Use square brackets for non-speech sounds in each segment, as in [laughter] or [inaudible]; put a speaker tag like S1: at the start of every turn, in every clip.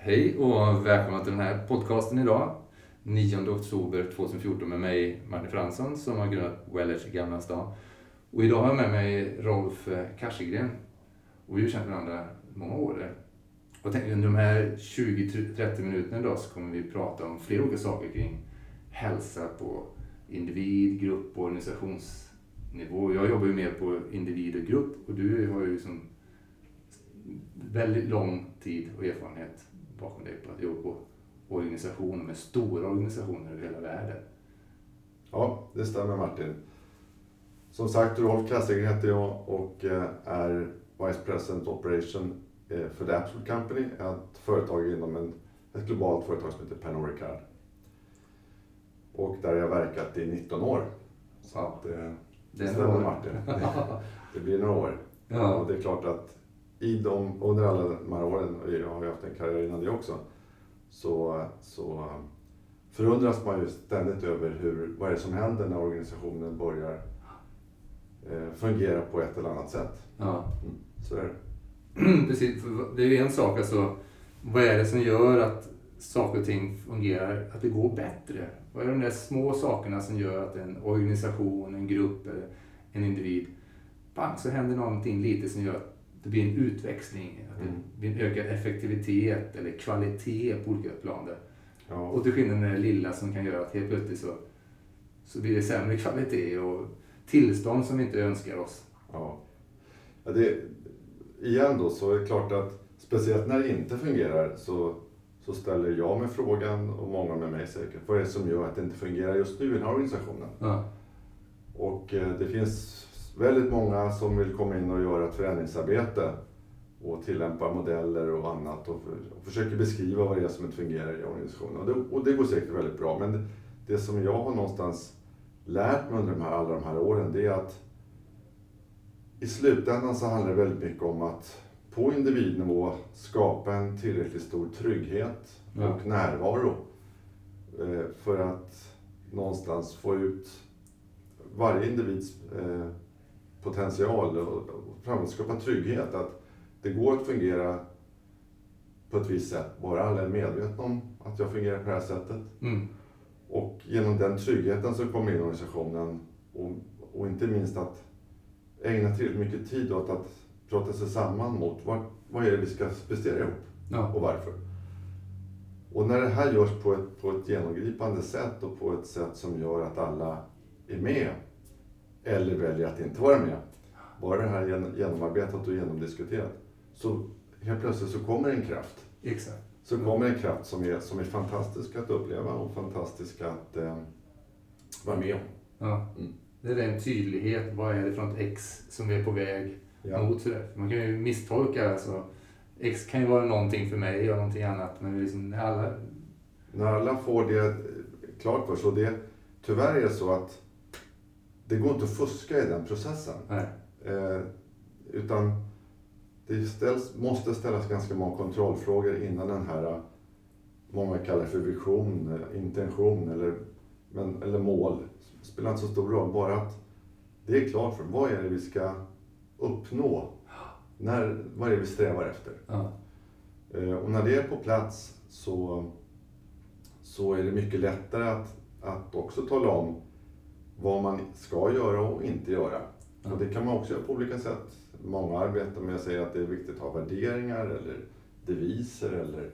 S1: Hej och välkomna till den här podcasten idag. 9 oktober 2014 med mig Martin Fransson som har grundat Wellers i Gamla stan. Och idag har jag med mig Rolf Karsegren. Och vi har känt varandra många år. Och tänkte under de här 20-30 minuterna idag så kommer vi prata om flera olika saker kring hälsa på individ, grupp och organisationsnivå. Jag jobbar ju mer på individ och grupp och du har ju liksom väldigt lång tid och erfarenhet bakom dig på att jobba på organisationer med stora organisationer över hela världen.
S2: Ja, det stämmer Martin. Som sagt, Rolf Kassegren heter jag och eh, är Vice President Operation eh, för The Absolute Company, ett företag inom en, ett globalt företag som heter Pernod Ricard. Och där har jag verkat i 19 år. Så att, eh, det stämmer Martin. Det, [laughs] det blir några år. Ja. Och det är klart att i de, under alla de här åren, och jag har ju haft en karriär innan det också, så, så förundras man ju ständigt över hur, vad är det som händer när organisationen börjar eh, fungera på ett eller annat sätt. Ja. Mm, så är
S1: det. [clears throat] Precis, det är ju en sak alltså, vad är det som gör att saker och ting fungerar, att det går bättre? Vad är de där små sakerna som gör att en organisation, en grupp, en individ, bang så händer någonting lite som gör att det blir en utväxling, att det mm. blir en ökad effektivitet eller kvalitet på olika plan. Ja. Och till skillnad med det lilla som kan göra att helt plötsligt så, så blir det sämre kvalitet och tillstånd som vi inte önskar oss.
S2: Ja. ja det, igen då så är det klart att speciellt när det inte fungerar så, så ställer jag mig frågan och många med mig säkert, vad är det som gör att det inte fungerar just nu i den här organisationen? Ja. Och eh, det finns väldigt många som vill komma in och göra ett förändringsarbete och tillämpa modeller och annat och, och försöker beskriva vad det är som inte fungerar i organisationen. Och det, och det går säkert väldigt bra. Men det, det, som jag har någonstans lärt mig under de här, alla de här åren det är att i slutändan så handlar det väldigt mycket om att på individnivå skapa en tillräckligt stor trygghet ja. och närvaro eh, för att någonstans få ut varje individs eh, potential och framförallt skapa trygghet. Att det går att fungera på ett visst sätt, bara alla är medvetna om att jag fungerar på det här sättet. Mm. Och genom den tryggheten så kommer in organisationen och, och inte minst att ägna tillräckligt mycket tid åt att prata sig samman mot vad, vad är det vi ska prestera ihop ja. och varför. Och när det här görs på ett, på ett genomgripande sätt och på ett sätt som gör att alla är med eller väljer att inte vara med. Bara det här genomarbetat och genomdiskuterat. Så helt plötsligt så kommer en kraft.
S1: Exakt.
S2: Så kommer en kraft som är, som är fantastisk att uppleva och fantastisk att eh, vara med om.
S1: Ja. Mm. Det är en tydlighet. Vad är det för något X som är på väg ja. mot? Sådär. Man kan ju misstolka. Alltså, X kan ju vara någonting för mig och någonting annat. Men liksom när alla...
S2: När alla får det klart för sig. Det, tyvärr är det så att det går inte att fuska i den processen. Eh, utan det ställs, måste ställas ganska många kontrollfrågor innan den här, många kallar för vision, intention eller, men, eller mål. Det spelar inte så stor roll, bara att det är klart för vad är det vi ska uppnå? När, vad är det vi strävar efter? Ja. Eh, och när det är på plats så, så är det mycket lättare att, att också tala om vad man ska göra och inte göra. Mm. Och det kan man också göra på olika sätt. Många arbetar med att säga att det är viktigt att ha värderingar eller deviser eller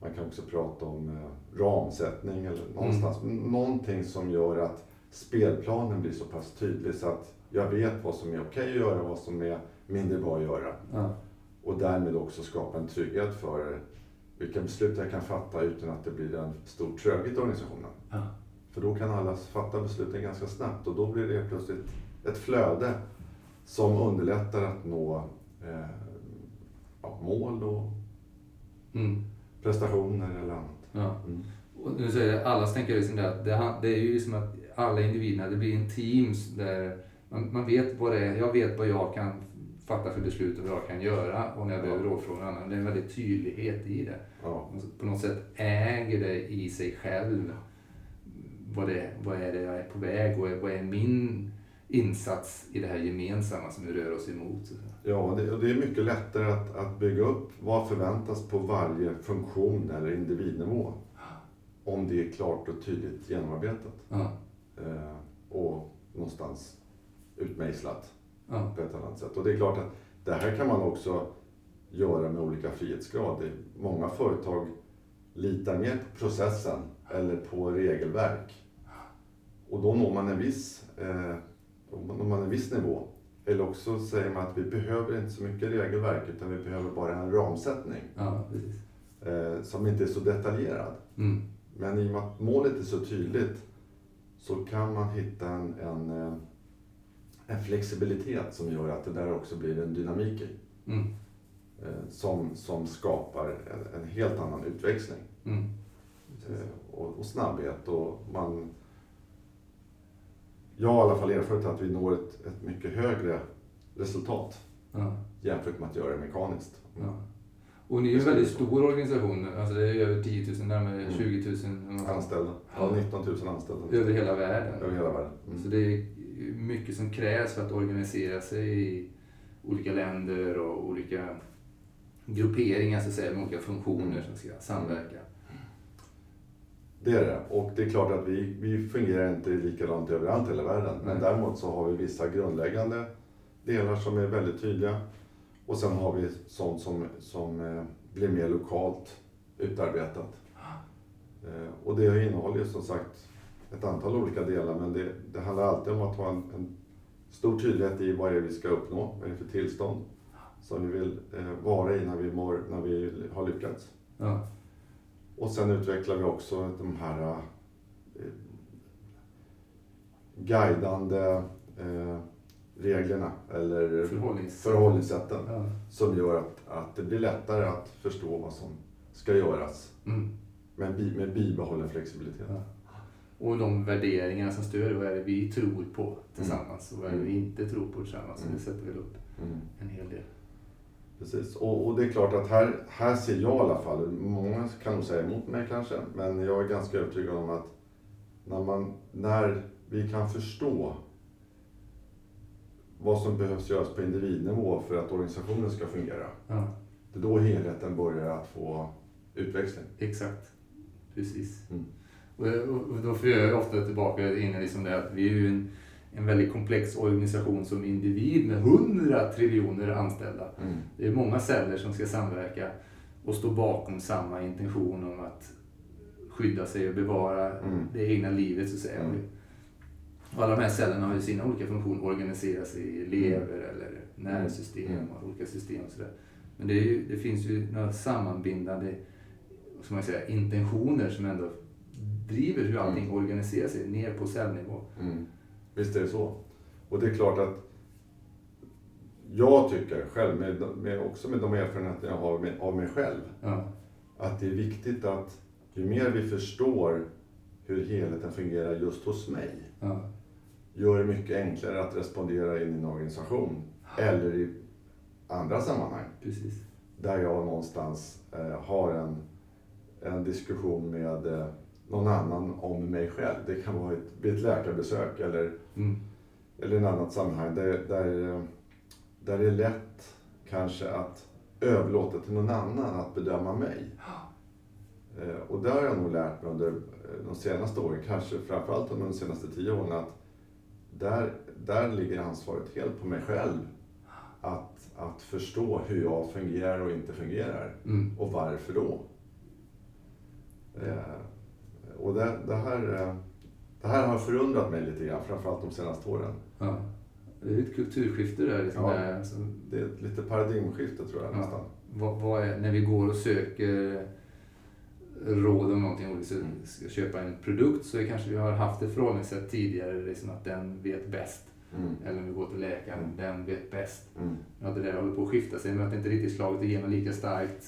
S2: man kan också prata om eh, ramsättning eller någonstans. Mm. Någonting som gör att spelplanen blir så pass tydlig så att jag vet vad som är okej att göra och vad som är mindre bra att göra. Mm. Och därmed också skapa en trygghet för vilka beslut jag kan fatta utan att det blir en stor tröghet i organisationen. Mm. För då kan alla fatta besluten ganska snabbt och då blir det plötsligt ett flöde som underlättar att nå eh, ja, mål och mm. prestationer eller annat. Ja.
S1: Mm. Och nu säger alla så tänker jag liksom det, det, det är ju som att alla individerna, det blir en team där man, man, vet vad det är, jag vet vad jag kan fatta för beslut och vad jag kan göra och när jag behöver rådfråga någon annan. Det är en väldig tydlighet i det. Ja. På något sätt äger det i sig själv vad, det, vad är det jag är på väg och vad är min insats i det här gemensamma som vi rör oss emot.
S2: Ja, det, och det är mycket lättare att, att bygga upp vad förväntas på varje funktion eller individnivå. Om det är klart och tydligt genomarbetat.
S1: Ja.
S2: Eh, och någonstans utmejslat
S1: Ja.
S2: på ett annat sätt. Och det är klart att det här kan man också göra med olika frihetsgrad. Många företag litar mer på processen eller på regelverk. Och då når man en viss, eh, når man en viss nivå. Eller också säger man att vi behöver inte så mycket regelverk utan vi behöver bara en ramsättning
S1: ja,
S2: eh, som inte är så detaljerad.
S1: Mm.
S2: Men i och med att målet är så tydligt så kan man hitta en, en, eh, en flexibilitet som gör att det där också blir en dynamik i.
S1: Mm.
S2: eh, Som, som skapar en, en helt annan utväxling.
S1: Mm.
S2: Eh, Och, och snabbhet och man... Jag har i alla fall erfarit att vi når ett, ett mycket högre resultat
S1: Ja.
S2: jämfört med att göra det mekaniskt.
S1: Ja. Och ni är en väldigt stor organisation. Alltså det är över 10 000, närmare
S2: Mm.
S1: 20 000 eller något sånt,
S2: Anställda. Ja, 19 000 anställda.
S1: över hela världen.
S2: Över hela världen.
S1: Så
S2: Mm.
S1: det är mycket som krävs för att organisera sig i olika länder och olika grupperingar så att säga, med olika funktioner
S2: Mm.
S1: som ska samverka.
S2: Det är det. Och det är klart att vi, vi fungerar inte likadant överallt i hela världen. Men
S1: Nej.
S2: däremot så har vi vissa grundläggande delar som är väldigt tydliga. Och sen har vi sånt som, som eh, blir mer lokalt utarbetat. [gasps] Eh, och det innehåller som sagt ett antal olika delar men det, det handlar alltid om att ha en, en stor tydlighet i vad det är vi ska uppnå, vad är det för tillstånd som vi vill eh, vara i när vi, mår, när vi har lyckats.
S1: Ja.
S2: Och sen utvecklar vi också de här eh, guidande eh, reglerna eller
S1: Förhållnings...
S2: förhållningssätten
S1: Ja.
S2: som gör att, att det blir lättare att förstå vad som ska göras
S1: Mm.
S2: med, bi- med bibehållen flexibilitet.
S1: Ja. Och de värderingar som stöder vad är det vi tror på tillsammans och vad är det vi inte tror på tillsammans. Så
S2: Mm.
S1: det sätter väl upp
S2: Mm.
S1: en hel del.
S2: Precis. Och, och det är klart att här, här ser jag i alla fall, många kan nog säga emot mig kanske, men jag är ganska övertygad om att när, man, när vi kan förstå vad som behövs göras på individnivå för att organisationen ska fungera,
S1: Ja.
S2: det är då helheten börjar att få utväxling.
S1: Exakt. Precis.
S2: Mm.
S1: Och, och, och då får jag ofta tillbaka in i liksom det att vi är ju en, en väldigt komplex organisation som individ med hundra triljoner anställda.
S2: Mm.
S1: Det är många celler som ska samverka och stå bakom samma intention om att skydda sig och bevara
S2: Mm.
S1: det egna livet så att säga.
S2: Mm.
S1: Och alla de här cellerna har ju sina olika funktioner, organiserar sig i lever eller nervsystem
S2: Mm.
S1: och olika system och sådär. Men det, ju, det finns ju några sammanbindande ska man säga, intentioner som ändå driver hur allting
S2: Mm.
S1: organiserar sig ner på cellnivå.
S2: Mm. Visst är det så. Och det är klart att jag tycker själv, med, med, också med de erfarenheter jag har med, av mig själv,
S1: Ja,
S2: att det är viktigt att ju mer vi förstår hur helheten fungerar just hos mig,
S1: ja,
S2: gör det mycket enklare att respondera in i en organisation eller i andra sammanhang
S1: precis.
S2: där jag någonstans eh, har en, en diskussion med eh, någon annan om mig själv. Det kan vara ett, vid ett läkarbesök eller,
S1: Mm.
S2: eller ett annat sammanhang där, där, där det är lätt kanske att överlåta till någon annan att bedöma mig. [gasps] Eh, Och där har jag nog lärt mig under eh, de senaste åren, kanske framförallt under de senaste tio åren, att där, där ligger ansvaret helt på mig själv. [gasps] Att, att förstå hur jag fungerar och inte fungerar.
S1: Mm.
S2: Och varför då? Eh, och det, det, här, eh, det här har förundrat mig lite grann, framförallt de senaste åren.
S1: Ja. Det är ett kulturskifte där. Liksom
S2: Ja.
S1: där alltså,
S2: Det är ett lite paradigmskifte tror jag
S1: Ja.
S2: nästan.
S1: vad, vad är, när vi går och söker råd om någonting och vi
S2: Mm.
S1: ska köpa en produkt så kanske vi har haft ett förhållningssätt tidigare liksom att den vet bäst.
S2: Mm.
S1: Eller om vi går till läkaren,
S2: Mm.
S1: den vet bäst.
S2: Mm.
S1: Att det där håller på att skifta sig men att det inte riktigt slagit igenom lika starkt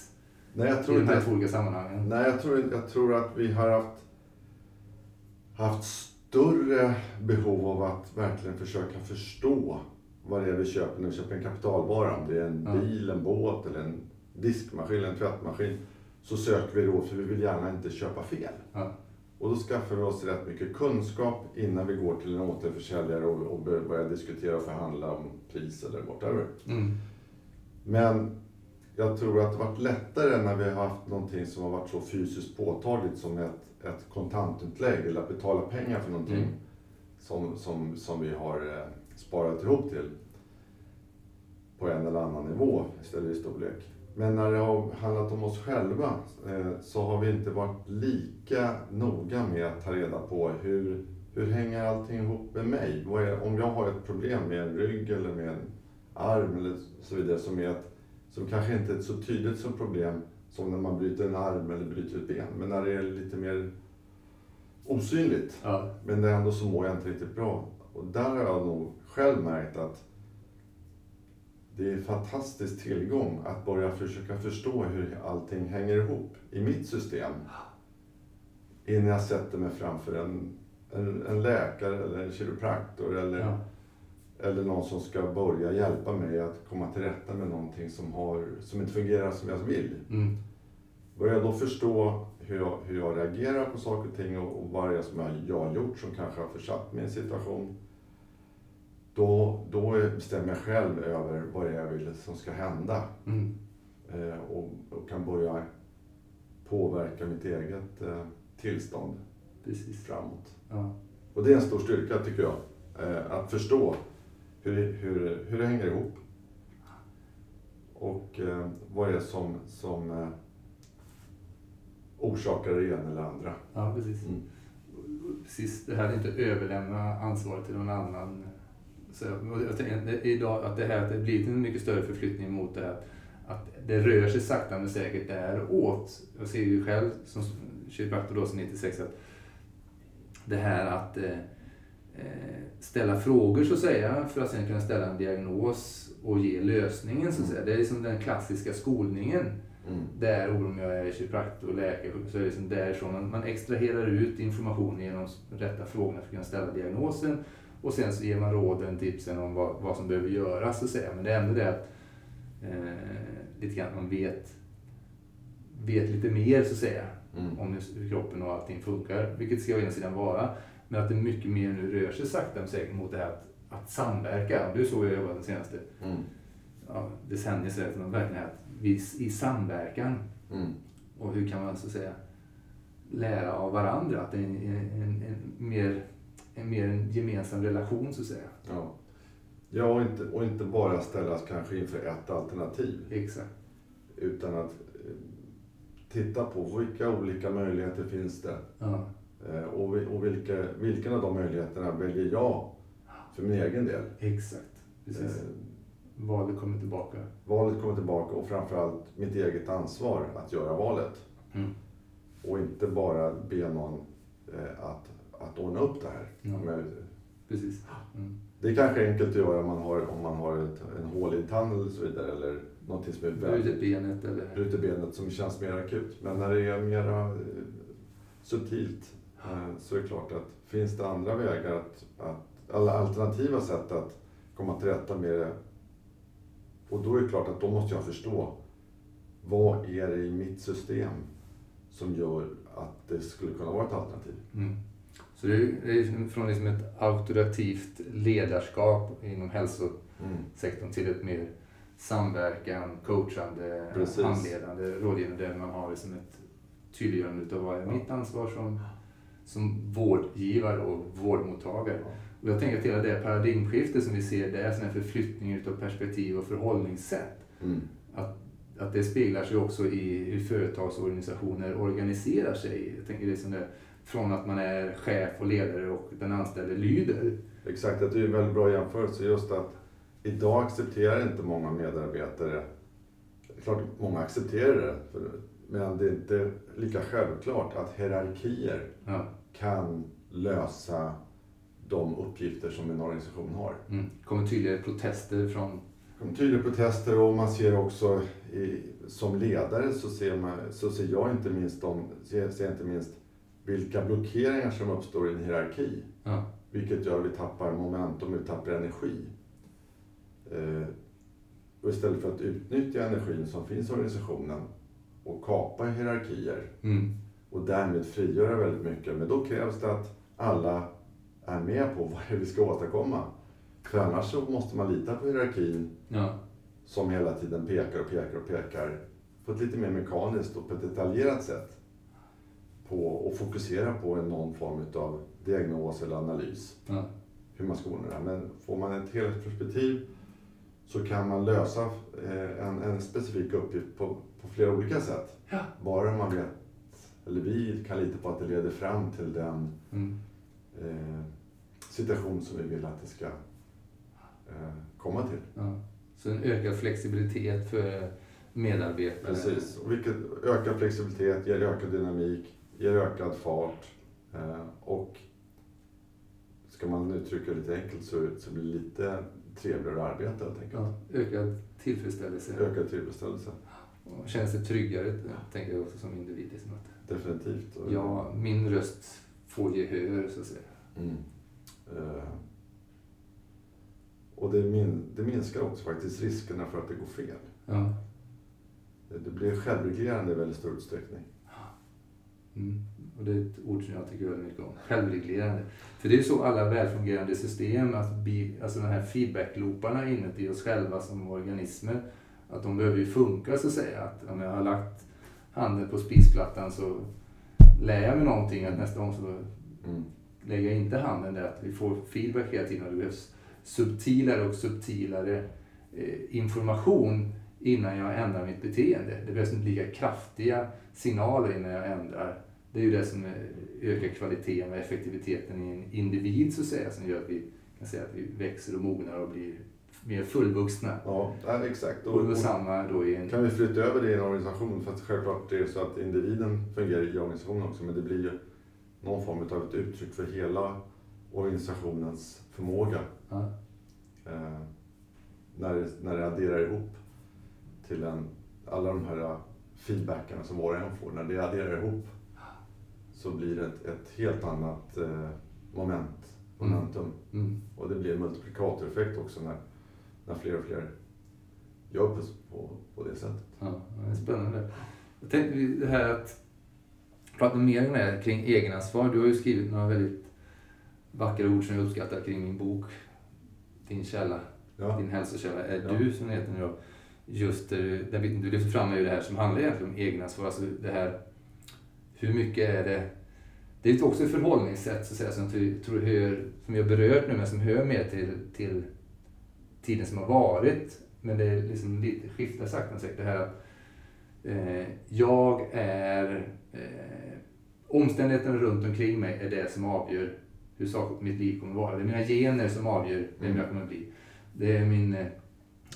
S2: Nej, jag
S1: i
S2: tror
S1: de här
S2: inte
S1: två olika sammanhangen.
S2: Nej, jag tror, jag tror att vi har haft, haft större behov av att verkligen försöka förstå vad det är vi köper när vi köper en kapitalvara. Om det är en bil, en båt eller en diskmaskin eller en tvättmaskin. Så söker vi då för vi vill gärna inte köpa fel.
S1: Ja.
S2: Och då skaffar vi oss rätt mycket kunskap innan vi går till en återförsäljare och, och börjar diskutera och förhandla om pris eller whatever.
S1: Mm.
S2: Men jag tror att det varit lättare när vi har haft någonting som har varit så fysiskt påtagligt som ett, ett kontantutlägg eller att betala pengar för någonting
S1: Mm.
S2: som, som, som vi har eh, sparat ihop till på en eller annan nivå istället i storlek. Men när det har handlat om oss själva eh, så har vi inte varit lika noga med att ta reda på hur, hur hänger allting ihop med mig? Är, om jag har ett problem med en rygg eller med en arm eller så vidare som, är ett, som kanske inte är ett så tydligt som problem som när man bryter en arm eller bryter ett ben. Men när det är lite mer osynligt.
S1: Ja.
S2: Men det är ändå så mår jag inte riktigt bra. Och där har jag nog själv märkt att det är en fantastisk tillgång att börja försöka förstå hur allting hänger ihop i mitt system. Innan jag sätter mig framför en, en, en läkare eller en kiropraktor eller,
S1: Ja.
S2: Eller någon som ska börja hjälpa mig att komma till rätta med någonting som, har, som inte fungerar som jag vill.
S1: Mm.
S2: Börjar jag då förstå hur jag, hur jag reagerar på saker och ting och, och vad det är som jag, jag har gjort som kanske har försatt mig i en situation. Då, då bestämmer jag själv över vad det är jag vill som ska hända.
S1: Mm.
S2: Eh, och, och kan börja påverka mitt eget eh, tillstånd
S1: Precis.
S2: framåt.
S1: Ja.
S2: Och det är en stor styrka tycker jag. Eh, att förstå hur, hur, hur det hänger ihop. Och eh, vad det är som, som eh, orsakar det ena eller andra.
S1: ja, precis.
S2: Mm.
S1: Precis, det här är inte överlämna ansvaret till någon annan. Så jag tänker att idag att det här att det blir en mycket större förflyttning mot det här att det rör sig sakta men säkert däråt. Jag ser ju själv som kiropraktor då sedan 96 att det här att eh, ställa frågor så att säga för att sen kunna ställa en diagnos och ge lösningen så att säga. Det är liksom den klassiska skolningen.
S2: Mm.
S1: Där om jag är kiropraktor och läkare så är det liksom därifrån man, man extraherar ut information genom rätta frågorna för att kunna ställa diagnosen. Och sen så ger man råden, tipsen om vad, vad som behöver göras så att säga. Men det är ändå det att eh, lite grann man vet, vet lite mer så att säga.
S2: Mm.
S1: Om hur kroppen och allting funkar. Vilket ska å ena sidan vara. Men att det mycket mer nu rör sig sakta men säkert mot det här att, att samverka. Det är så jag jobbat de senaste
S2: Mm.
S1: ja, decennier. Verkligen att vi i samverkan
S2: Mm.
S1: och hur kan man så att säga lära av varandra? Att det är en, en, en, en, mer, en mer en gemensam relation så att säga.
S2: Ja, ja och, inte, och inte bara ställas kanske inför ett alternativ.
S1: Exakt.
S2: Utan att eh, titta på vilka olika möjligheter finns det.
S1: Ja,
S2: och vi- och vilka, vilken av de möjligheterna väljer jag för min egen del.
S1: exakt. Precis.
S2: Eh,
S1: Valet kommer tillbaka.
S2: valet kommer tillbaka och framförallt mitt eget ansvar att göra valet.
S1: Mm.
S2: Och inte bara be någon eh, att, att ordna upp det här.
S1: Ja.
S2: Men
S1: Precis. Mm.
S2: det är kanske enkelt att göra om man har, om man har ett, en hålig tand eller så vidare. Eller någonting som är
S1: Brutet benet eller...
S2: brutit benet som känns mer akut. Men när det är mera eh, subtilt eh, så är det klart att finns det andra vägar, att, att, alla alternativa sätt att komma till rätta med det. Och då är det klart att då måste jag förstå vad är det i mitt system som gör att det skulle kunna vara ett alternativ.
S1: Mm. Så det är, från liksom ett auktoritativt ledarskap inom hälsosektorn till ett mer samverkan, coachande,
S2: Precis.
S1: handledande, rådgivande där man har liksom ett tydliggörande av vad är mitt ansvar som, som vårdgivare och vårdmottagare. Och jag tänker att hela det paradigmskifte som vi ser där, sån här förflyttning utav perspektiv och förhållningssätt,
S2: Mm.
S1: att, att det speglar sig också i hur företagsorganisationer organiserar sig. Jag tänker det som det, från att man är chef och ledare och den anställde lyder.
S2: Exakt, att det är en väldigt bra jämförelse. Just att idag accepterar inte många medarbetare, klart många accepterar det, för, men det är inte lika självklart att hierarkier
S1: Ja.
S2: kan lösa de uppgifter som en organisation har.
S1: Mm. Kommer tydligare protester från...
S2: Kommer tydliga protester och man ser också i, som ledare så ser, man, så ser jag inte minst, de, ser, ser inte minst vilka blockeringar som uppstår i en hierarki.
S1: Ja.
S2: Vilket gör att vi tappar momentum, vi tappar energi. Eh, och istället för att utnyttja energin som finns i organisationen och kapa hierarkier
S1: Mm.
S2: och därmed frigöra väldigt mycket. Men då krävs det att alla är med på vad det är vi ska åstadkomma. För annars så måste man lita på hierarkin
S1: Ja.
S2: som hela tiden pekar och pekar och pekar på ett lite mer mekaniskt och på ett detaljerat sätt. På, och fokusera på någon form av diagnos eller analys.
S1: Ja.
S2: Hur man ska ordna det. Men får man ett helhetsperspektiv så kan man lösa eh, en, en specifik uppgift på, på flera olika sätt.
S1: Ja.
S2: Bara man vet, eller vi kan lita på att det leder fram till den
S1: Mm.
S2: eh, situation som vi vill att det ska eh, komma till.
S1: Ja. Så en ökad flexibilitet för medarbetare.
S2: Precis, och vilket ökar flexibilitet, ger ökad dynamik, ger ökad fart eh, och ska man uttrycka det lite enkelt så, så blir det lite trevligare att arbeta helt enkelt.
S1: Ja. Ökad tillfredsställelse.
S2: Ökad tillfredsställelse,
S1: Och känns det tryggare, tänker jag också som individ. Liksom att
S2: definitivt.
S1: Ja, min röst får gehör, så att säga.
S2: Mm. Eh, och det, min, det minskar också faktiskt riskerna för att det går fel.
S1: Ja.
S2: Det blir självreglerande i väldigt stor utsträckning.
S1: Mm. Och det är ett ord som jag tycker väldigt mycket om. Självreglerande. För det är ju så alla välfungerande system, att alltså de här feedback-looparna inuti oss själva som organismer, att de behöver ju funka så att säga. Att om jag har lagt handen på spisplattan så lär jag mig någonting att nästa gång så
S2: Mm.
S1: lägger jag inte handen där. Att vi får feedback hela tiden och det behövs subtilare och subtilare eh, information innan jag ändrar mitt beteende. Det behövs inte lika kraftiga signaler innan jag ändrar. Det är ju det som eh, ökar kvaliteten och effektiviteten i en individ så att säga, som gör att vi kan säga att vi växer och mognar och blir mer fullvuxna.
S2: Ja, exakt.
S1: Och det samma då i en...
S2: Kan vi flytta över det i en organisation? För att självklart är det så att individen fungerar i organisationen också, men det blir ju någon form av ett uttryck för hela organisationens förmåga.
S1: Ja,
S2: Eh, när, det, när det adderar ihop till en, alla de här feedbackarna som var och en får, när det adderar ihop så blir det ett, ett helt annat eh, moment, momentum.
S1: mm.
S2: Och det blir en multiplikatoreffekt också när, när fler och fler gör på, på, på det sättet.
S1: Ja, det är spännande. Jag tänkte det här att prata mer om det här kring egenansvar. Du har ju skrivit några väldigt vackra ord som jag uppskattar kring min bok Din källa,
S2: Ja,
S1: din hälsokälla är
S2: Ja.
S1: du som den heter nu då. Just där du, lyfter fram är ju det här som handlar egentligen om egenansvar. Alltså det här, hur mycket är det det är också ett förhållningssätt så att säga, som jag tror hör, som jag berört nu, men som hör mer till, till tiden som har varit. Men det är liksom lite skiftar sakta säkert det här att eh, jag är eh, omständigheterna runt omkring mig är det som avgör hur saker mitt liv kommer att vara. Det är mina gener som avgör vem
S2: Mm.
S1: jag kommer att bli. Det är min, eh,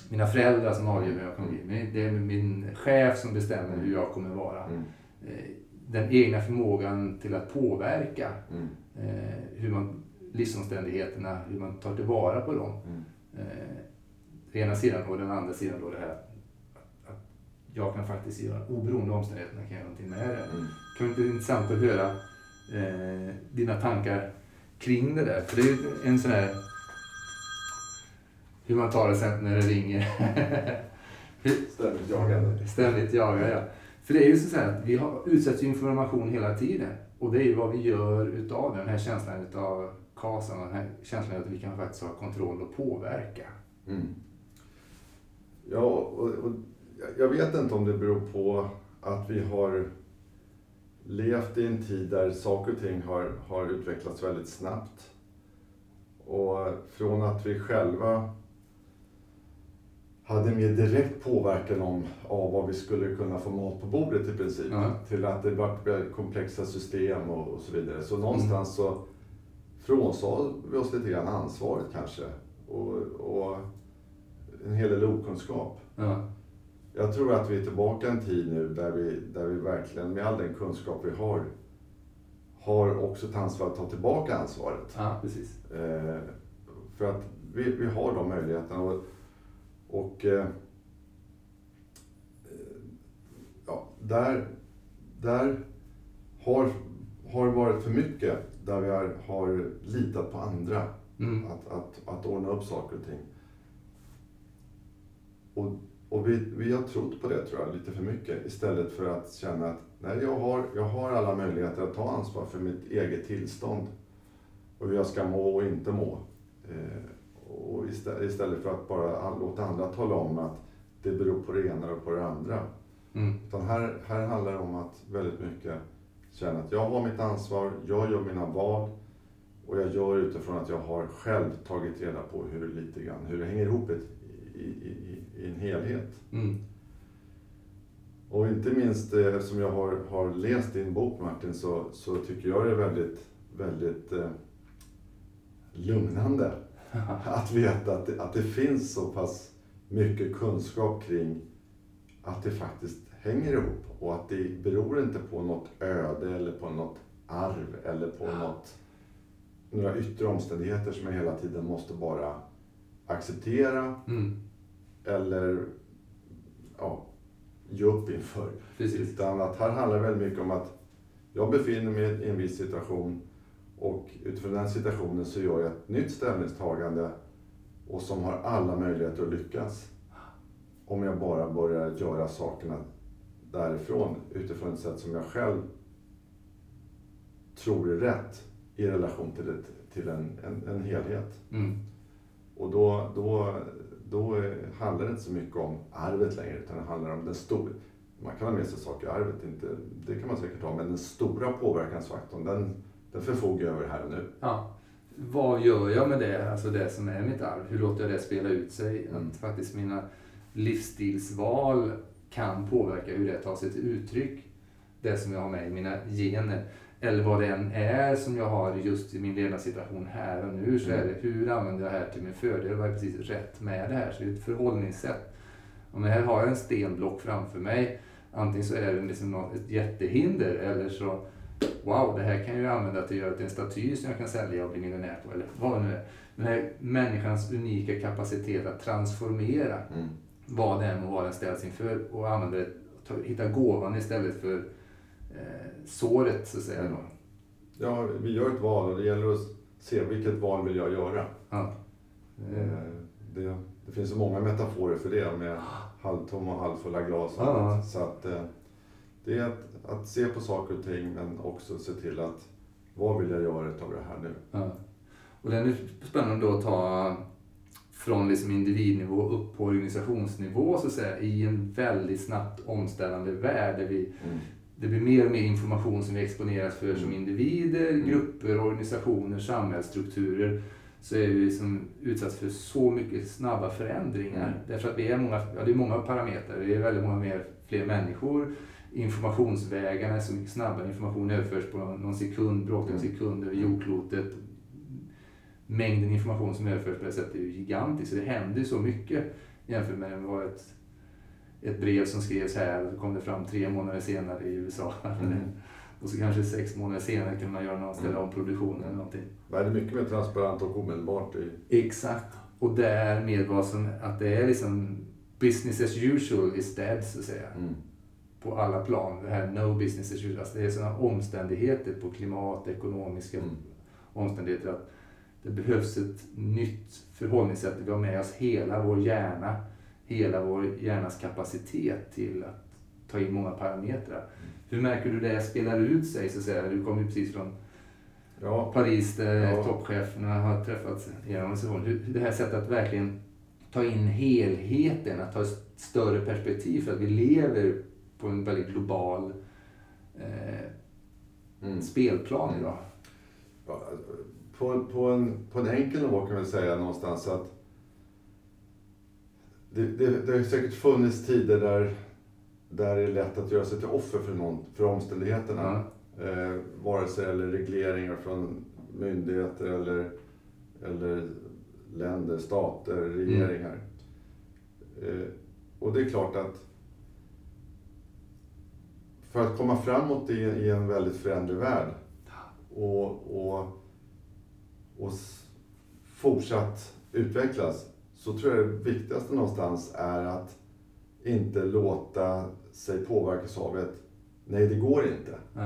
S1: mina föräldrar som avgör vem jag kommer att bli. Det är min chef som bestämmer hur jag kommer att vara.
S2: mm,
S1: Eh, Den egna förmågan till att påverka
S2: mm,
S1: eh, hur man, livsomständigheterna, hur man tar tillvara på dem. Eh, den ena sidan och den andra sidan då det här att, att jag kan faktiskt göra, oberoende av omständigheterna, kan jag göra någonting med det.
S2: mm.
S1: Det kan vara intressant att höra eh, dina tankar kring det där. För det är ju en sån här hur man tar det sen när det ringer. [laughs]
S2: Ständigt jagande.
S1: Ständigt jagar, ja. För det är ju så att vi har, utsätts för information hela tiden. Och det är ju vad vi gör utav. Den här känslan utav kasan, den här känslan att vi kan faktiskt ha kontroll och påverka.
S2: Mm. Ja, och, och jag- vet inte om det beror på att vi har levt i en tid där saker och ting har, har utvecklats väldigt snabbt. Och från att vi själva hade mer direkt påverkan om, av vad vi skulle kunna få mat på bordet i princip.
S1: Ja.
S2: Till att det väldigt komplexa system och, och så vidare. Så någonstans så frånsade vi oss lite grann ansvaret kanske. Och, och en hel del okunskap.
S1: Ja.
S2: Jag tror att vi är tillbaka en tid nu där vi, där vi verkligen med all den kunskap vi har har också ett ansvar att ta tillbaka ansvaret.
S1: ja, precis.
S2: Eh, för att vi, vi har de möjligheterna. Och, och eh, eh, ja, där, där har, har varit för mycket där vi har, har litat på andra
S1: Mm.
S2: att, att, att ordna upp saker och ting. Och och vi, vi har trott på det tror jag lite för mycket istället för att känna att nej, jag, har, jag har alla möjligheter att ta ansvar för mitt eget tillstånd och hur jag ska må och inte må. Eh, och istället, istället för att bara låta andra tala om att det beror på det ena och på det andra. Mm. Utan här, här handlar det om att väldigt mycket känna att jag har mitt ansvar, jag gör mina val och jag gör utifrån att jag har själv tagit reda på hur, lite grann, hur det hänger ihop i, i, i, en helhet. Mm. Och inte minst eh, eftersom jag har, har läst din bok Martin så, så tycker jag det är väldigt, väldigt eh, lugnande [laughs] att veta att det, att det finns så pass mycket kunskap kring att det faktiskt hänger ihop och att det beror inte på något öde eller på något arv eller på något, några yttre omständigheter som jag hela tiden måste bara acceptera mm. eller ja, ge upp inför. Precis. Utan att här handlar det väldigt mycket om att jag befinner mig i en viss situation och utifrån den situationen så gör jag ett nytt ställningstagande och som har alla möjligheter att lyckas. Om jag bara börjar göra sakerna därifrån utifrån ett sätt som jag själv tror är rätt i relation till, ett, till en, en, en helhet. Mm. Och då, då, då handlar det inte så mycket om arvet längre utan det handlar om den stora. Man kan ha med sig saker i arvet, inte, det kan man säkert ha, men den stora påverkansfaktorn den, den förfogar jag över här och nu.
S1: Ja. Vad gör jag med det, alltså det som är mitt arv? Hur låter jag det spela ut sig? Mm. Att faktiskt mina livsstilsval kan påverka hur det tar sig till uttryck. Det som jag har med i mina gener. Eller vad det än är som jag har just i min levnadssituation här och nu. Så är det hur använder jag det här till min fördel? Vad är precis rätt med det här? Så det är ett förhållningssätt. Om här har jag en stenblock framför mig. Antingen så är det liksom ett jättehinder eller så Wow, det här kan jag använda till att göra till en staty som jag kan sälja och bli miljonär på. Eller vad det nu är. Den här människans unika kapacitet att transformera mm vad det än må vara den ställs inför och använda det, hitta gåvan istället för eh, såret så att säga. Då.
S2: Ja, vi gör ett val och det gäller att se vilket val vill jag göra. Ja. Mm. Det, det, finns så många metaforer för det med halvtomma och halvfulla glas. Ja. Så att, eh, det är att, att, se på saker och ting men också se till att vad vill jag göra av det här nu? Ja.
S1: Och det är spännande då att ta från liksom individnivå upp på organisationsnivå så att säga, i en väldigt snabbt omställande värld. Där vi, mm. Det blir mer och mer information som vi exponeras för som mm. individer, mm. grupper, organisationer, samhällsstrukturer. Så är vi liksom utsatta för så mycket snabba förändringar. Mm. Därför att vi är många, ja, det är många parametrar. Det är väldigt många mer, fler människor. Informationsvägarna är så mycket snabbare. Information överförs på någon sekund, bråkdel mm. sekund över jordklotet mängden information som överförs på det sättet är ju gigantisk. Så det händer så mycket jämfört med vad ett, ett brev som skrevs här och så kom det fram tre månader senare i USA. Mm. [laughs] och så kanske sex månader senare kan man göra någon, ställa om produktionen eller någonting.
S2: Det är mycket mer transparent och omedelbart.
S1: I... Exakt. Och därmed vad som, att det är liksom business as usual is dead så att säga. Mm. På alla plan. Det här no business as usual. Alltså det är sådana omständigheter på klimat, ekonomiska mm. omständigheter. att det behövs ett nytt förhållningssätt. Vi har med oss hela vår hjärna, hela vår hjärnas kapacitet till att ta in många parametrar. Hur märker du det spelar ut sig? Så att säga? Du kommer ju precis från ja. Paris där ja. toppcheferna har träffats i en organisation. Det här sättet att verkligen ta in helheten, att ta ett större perspektiv för att vi lever på en väldigt global eh, mm. spelplan idag.
S2: Ja, på, på, en, på en enkel nivå kan vi säga någonstans att det, det, det har säkert funnits tider där, där det är lätt att göra sig till offer för, någon, för omständigheterna. Mm. Eh, vare sig det gäller regleringar från myndigheter eller, eller länder, stater, regeringar. Mm. Eh, och det är klart att för att komma framåt i, i en väldigt föränderlig värld och, och och fortsatt utvecklas så tror jag det viktigaste någonstans är att inte låta sig påverkas av ett nej, det går inte.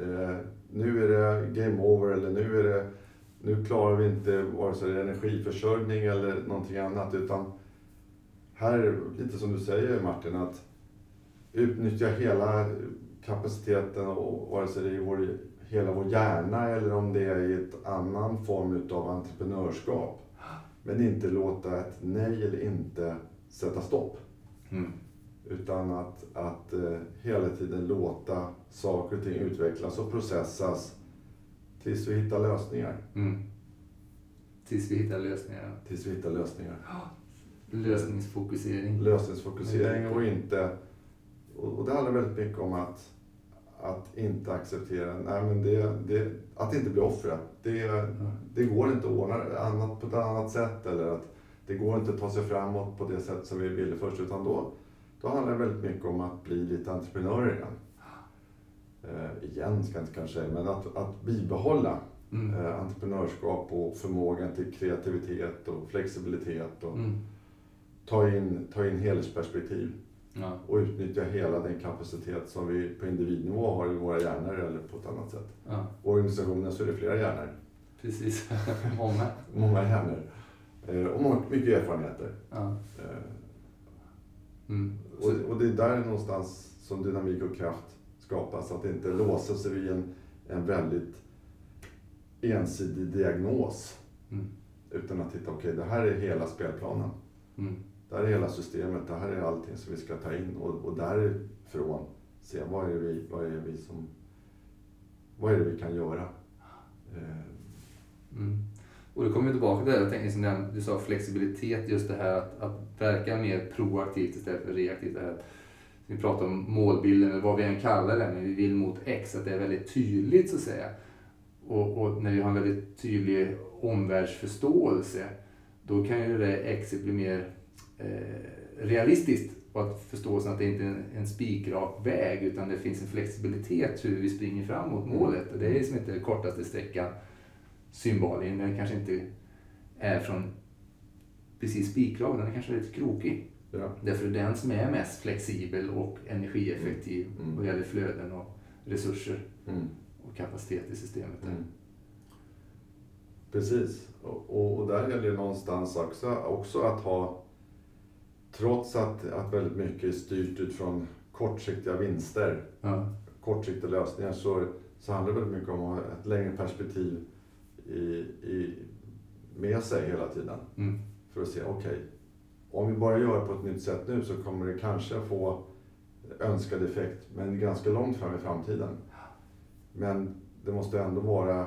S2: Eh, nu är det game over eller nu är det nu klarar vi inte vare sig energiförsörjning eller någonting annat utan här, lite som du säger Martin, att utnyttja hela kapaciteten, och, vare sig det är i vår, hela vår hjärna eller om det är i ett annan form av entreprenörskap. Men inte låta ett nej eller inte sätta stopp. Mm. Utan att, att eh, hela tiden låta saker och ting utvecklas och processas tills vi hittar lösningar. Mm.
S1: Tills vi hittar lösningar.
S2: Tills vi hittar lösningar.
S1: Lösningsfokusering.
S2: Lösningsfokusering och inte... Och, och det handlar väldigt mycket om att, att inte acceptera, nej men det, det, att inte bli offret. Det, det går inte att ordna annat på ett annat sätt eller att det går inte att ta sig framåt på det sätt som vi ville först utan då, då handlar det väldigt mycket om att bli lite entreprenörer igen. Eh, igen ska jag inte kanske säga, men att, att bibehålla mm. eh, entreprenörskap och förmågan till kreativitet och flexibilitet. Och mm. ta, in, ta in helhetsperspektiv. Ja. Och utnyttja hela den kapacitet som vi på individnivå har i våra hjärnor eller på ett annat sätt. Ja. organisationen så är det flera hjärnor.
S1: Precis, [laughs] många.
S2: många hjärnor. Eh, och mycket erfarenheter. Ja. Eh, mm. och, och det är där någonstans som dynamik och kraft skapas. Att det inte låser sig vid en, en väldigt ensidig diagnos. Mm. Utan att titta, okej okay, det här är hela spelplanen. Mm. Det här är hela systemet, det här är allting som vi ska ta in och, och därifrån se vad är, vi, vad är vi som, vad är det vi kan göra. Eh.
S1: Mm. Och då kommer vi tillbaka till det, jag tänkte som du sa, flexibilitet, just det här att, att verka mer proaktivt istället för reaktivt. Det här. Vi pratar om målbilden, eller vad vi än kallar det, men vi vill mot X, att det är väldigt tydligt så att säga. Och, och när vi har en väldigt tydlig omvärldsförståelse, då kan ju det X bli mer eh, realistiskt. Och att förståelsen att det inte är en, en spikrak väg, utan det finns en flexibilitet hur vi springer fram mot målet. Och det är som inte kortaste sträckan symbolen. Den kanske inte är från precis spikrak, den är kanske lite krokig. Ja. Därför är den som är mest flexibel och energieffektiv mm. mm. vad gäller flöden och resurser mm. och kapacitet i systemet. Mm.
S2: Precis, och, och, där gäller det någonstans också, också att ha, trots att, att väldigt mycket är styrt utifrån kortsiktiga vinster, ja. kortsiktiga lösningar, så, så handlar det väldigt mycket om att ha ett längre perspektiv i, i, med sig hela tiden. Mm. För att se, okej, okay, om vi bara gör på ett nytt sätt nu så kommer det kanske få önskad effekt, men ganska långt fram i framtiden. Men det måste ändå vara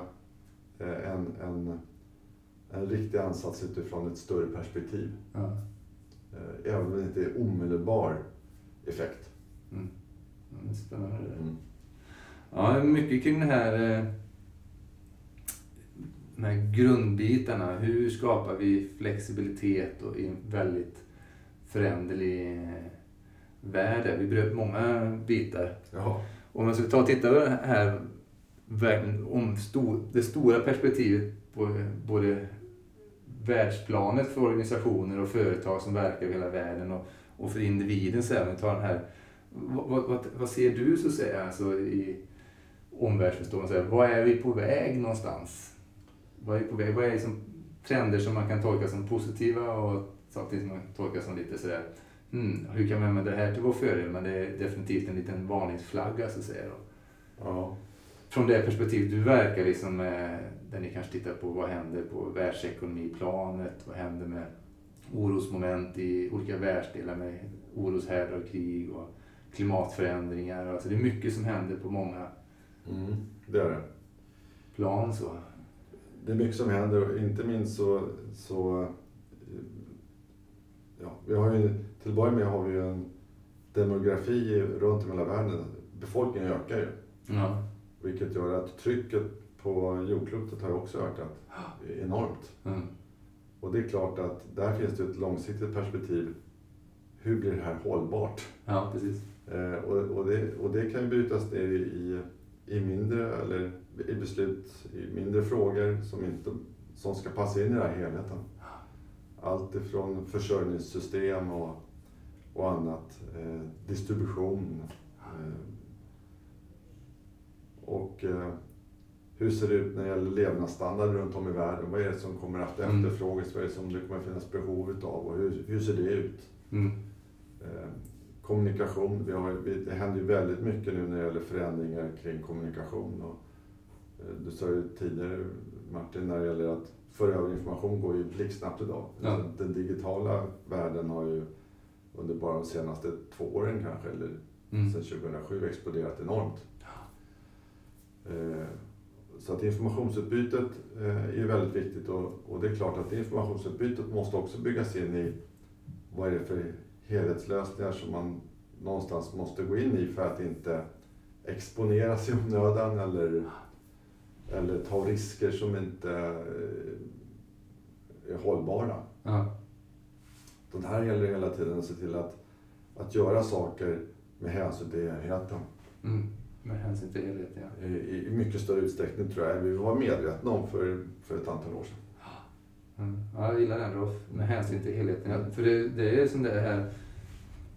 S2: eh, en, en, en riktig ansats utifrån ett större perspektiv. Ja. Eh, även om det inte är omedelbar effekt. Mm.
S1: Ja, spännande. Mm. Ja, mycket kring det här eh, de här grundbitarna. Hur skapar vi flexibilitet och i en väldigt föränderlig eh, värld? Vi bröt många bitar. Ja. Om man ska ta och titta på det här om det stora perspektivet på både världsplanet för organisationer och företag som verkar över hela världen och, och för individen. Så här, tar den här, vad, vad, vad, ser du så att säga alltså, i omvärldsförståelse? Vad är vi på väg någonstans? vad är på väg? Vad är liksom trender som man kan tolka som positiva och saker som man kan tolka som lite sådär hmm, hur kan vi använda det här till vår fördel? Men det är definitivt en liten varningsflagga så att säga. Då. Ja. Från det perspektivet du verkar liksom, eh, där ni kanske tittar på vad händer på världsekonomiplanet, vad händer med orosmoment i olika världsdelar med oroshärdar och krig och klimatförändringar. Alltså det är mycket som händer på många
S2: mm, det är det.
S1: plan. Så
S2: det är mycket som händer och inte minst så, så ja, vi har ju, till att börja med har vi ju en demografi runt om i hela världen. Befolkningen ökar ju. Ja. Vilket gör att trycket på jordklotet har också ökat enormt. Mm. Och det är klart att där finns det ett långsiktigt perspektiv. Hur blir det här hållbart?
S1: Ja, precis.
S2: Eh, och, och, det, och det kan ju brytas ner i, i mindre eller i beslut i mindre frågor som, inte, som ska passa in i den här helheten. Allt ifrån försörjningssystem och, och annat, eh, distribution. Eh, och eh, hur ser det ut när det gäller levnadsstandard runt om i världen? Vad är det som kommer att mm. efterfrågas? Vad är det som det kommer att finnas behov utav och hur, hur ser det ut?
S1: Mm.
S2: Eh, kommunikation, vi har, det händer ju väldigt mycket nu när det gäller förändringar kring kommunikation. Och, eh, du sa ju tidigare Martin, när det gäller att föra över information går ju blixtsnabbt idag.
S1: Ja.
S2: Den digitala världen har ju under bara de senaste två åren kanske, eller
S1: Mm.
S2: sedan 2007 exploderat enormt. Eh, Så att informationsutbytet eh, är väldigt viktigt och, det är klart att det informationsutbytet måste också byggas in i vad är det för helhetslösningar som man någonstans måste gå in i för att inte exponera sig onödan eller, eller ta risker som inte eh, är hållbara.
S1: Ja.
S2: Den här gäller hela tiden att se till att, att göra saker med hänsyn till helheten.
S1: Mm. Med hänsyn till helheten, ja.
S2: I, I mycket större utsträckning tror jag vi var medvetna om för, för ett antal år sedan.
S1: Mm. Ja, jag gillar den Rolf, med hänsyn till helheten. Ja, för det, det är som det här,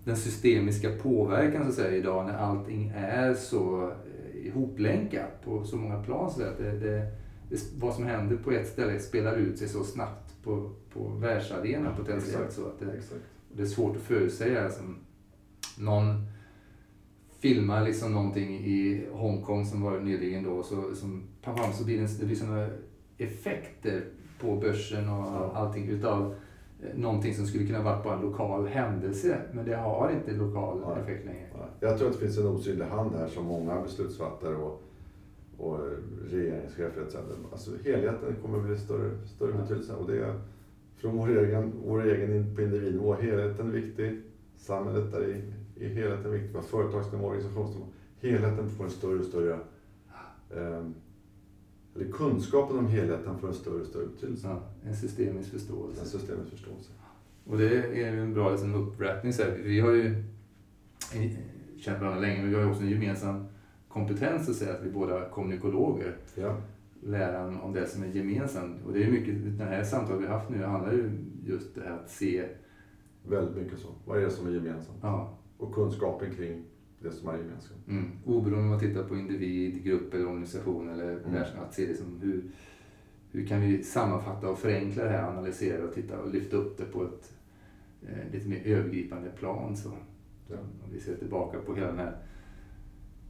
S1: den systemiska påverkan så att säga idag när allting är så eh, ihoplänkat på så många plan. Så att det, det, det, vad som händer på ett ställe spelar ut sig så snabbt på, på världsarenan potentiellt.
S2: Exakt.
S1: Så att det,
S2: Exakt.
S1: det är svårt att förutsäga. Alltså, någon filmar liksom någonting i Hongkong som var nyligen då. Så, som, pam, så blir det, det blir såna effekter på börsen och
S2: Ja.
S1: allting utav eh, någonting som skulle kunna vara bara en lokal händelse. Men det har inte lokal
S2: Nej.
S1: effekt längre.
S2: Ja, Jag tror att det finns en osynlig hand här som många beslutsfattare och, och regeringschefer etc. Alltså helheten kommer bli större, större
S1: Ja.
S2: betydelse. Och det är från vår egen, vår egen på individnivå. Helheten är viktig. Samhället är, i, i helheten viktig. På företagsnivå, organisationsnivå. Helheten får en större och större ehm, eller kunskapen om helheten får en större och större betydelse.
S1: Ja, en systemisk förståelse.
S2: systemets förståelse.
S1: Och det är ju en bra liksom. Så här. Vi har ju eh, känt varandra länge, men vi har ju också en gemensam kompetens att säga att vi båda är kommunikologer.
S2: Ja,
S1: läran om det som är gemensamt. Och det är mycket, den här samtalet vi har haft nu handlar ju just det här att se,
S2: väldigt mycket så. Vad är det som är gemensamt?
S1: ja,
S2: Och kunskapen kring det som är gemensamt.
S1: mm, oberoende om man tittar på individ, grupp eller organisation eller
S2: Mm.
S1: att se det som hur, hur kan vi sammanfatta och förenkla det här, analysera och titta och lyfta upp det på ett eh, lite mer övergripande plan. Så.
S2: Ja.
S1: Om vi ser tillbaka på hela den här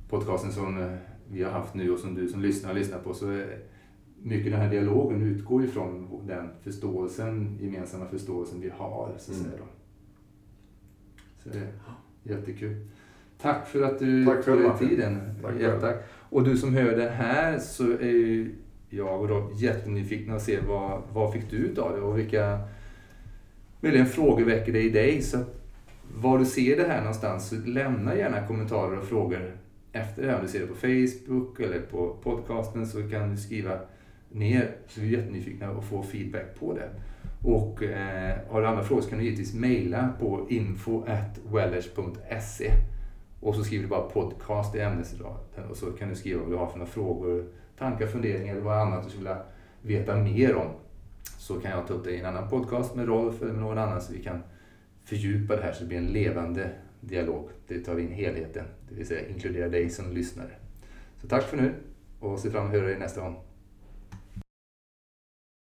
S1: podcasten som eh, vi har haft nu och som du som lyssnar lyssnar på så är mycket den här dialogen utgår ifrån den förståelsen, gemensamma förståelsen vi har. Så, att
S2: Mm.
S1: säga då. så det jättekul. Tack för att du
S2: Tack
S1: tog dig tiden.
S2: Tack själv.
S1: Jättetack. Och du som hör det här så är ju jag och Rob jättenyfikna att se vad, vad fick du ut av det och vilka möjligen frågor väcker det i dig. Så att var du ser det här någonstans så lämna gärna kommentarer och frågor efter det här. Om du ser det på Facebook eller på podcasten så kan du skriva ner. Så vi är jättenyfikna att få feedback på det. Och eh, har du andra frågor så kan du givetvis mejla på info.wellers.se och så skriver du bara podcast i ämnesraden och så kan du skriva vad du har för några frågor, tankar, funderingar eller vad annat du skulle vilja veta mer om. Så kan jag ta upp det i en annan podcast med Rolf eller med någon annan så vi kan fördjupa det här så det blir en levande dialog. Det tar in helheten, det vill säga inkludera dig som lyssnare. Så tack för nu och se fram emot att höra dig nästa gång.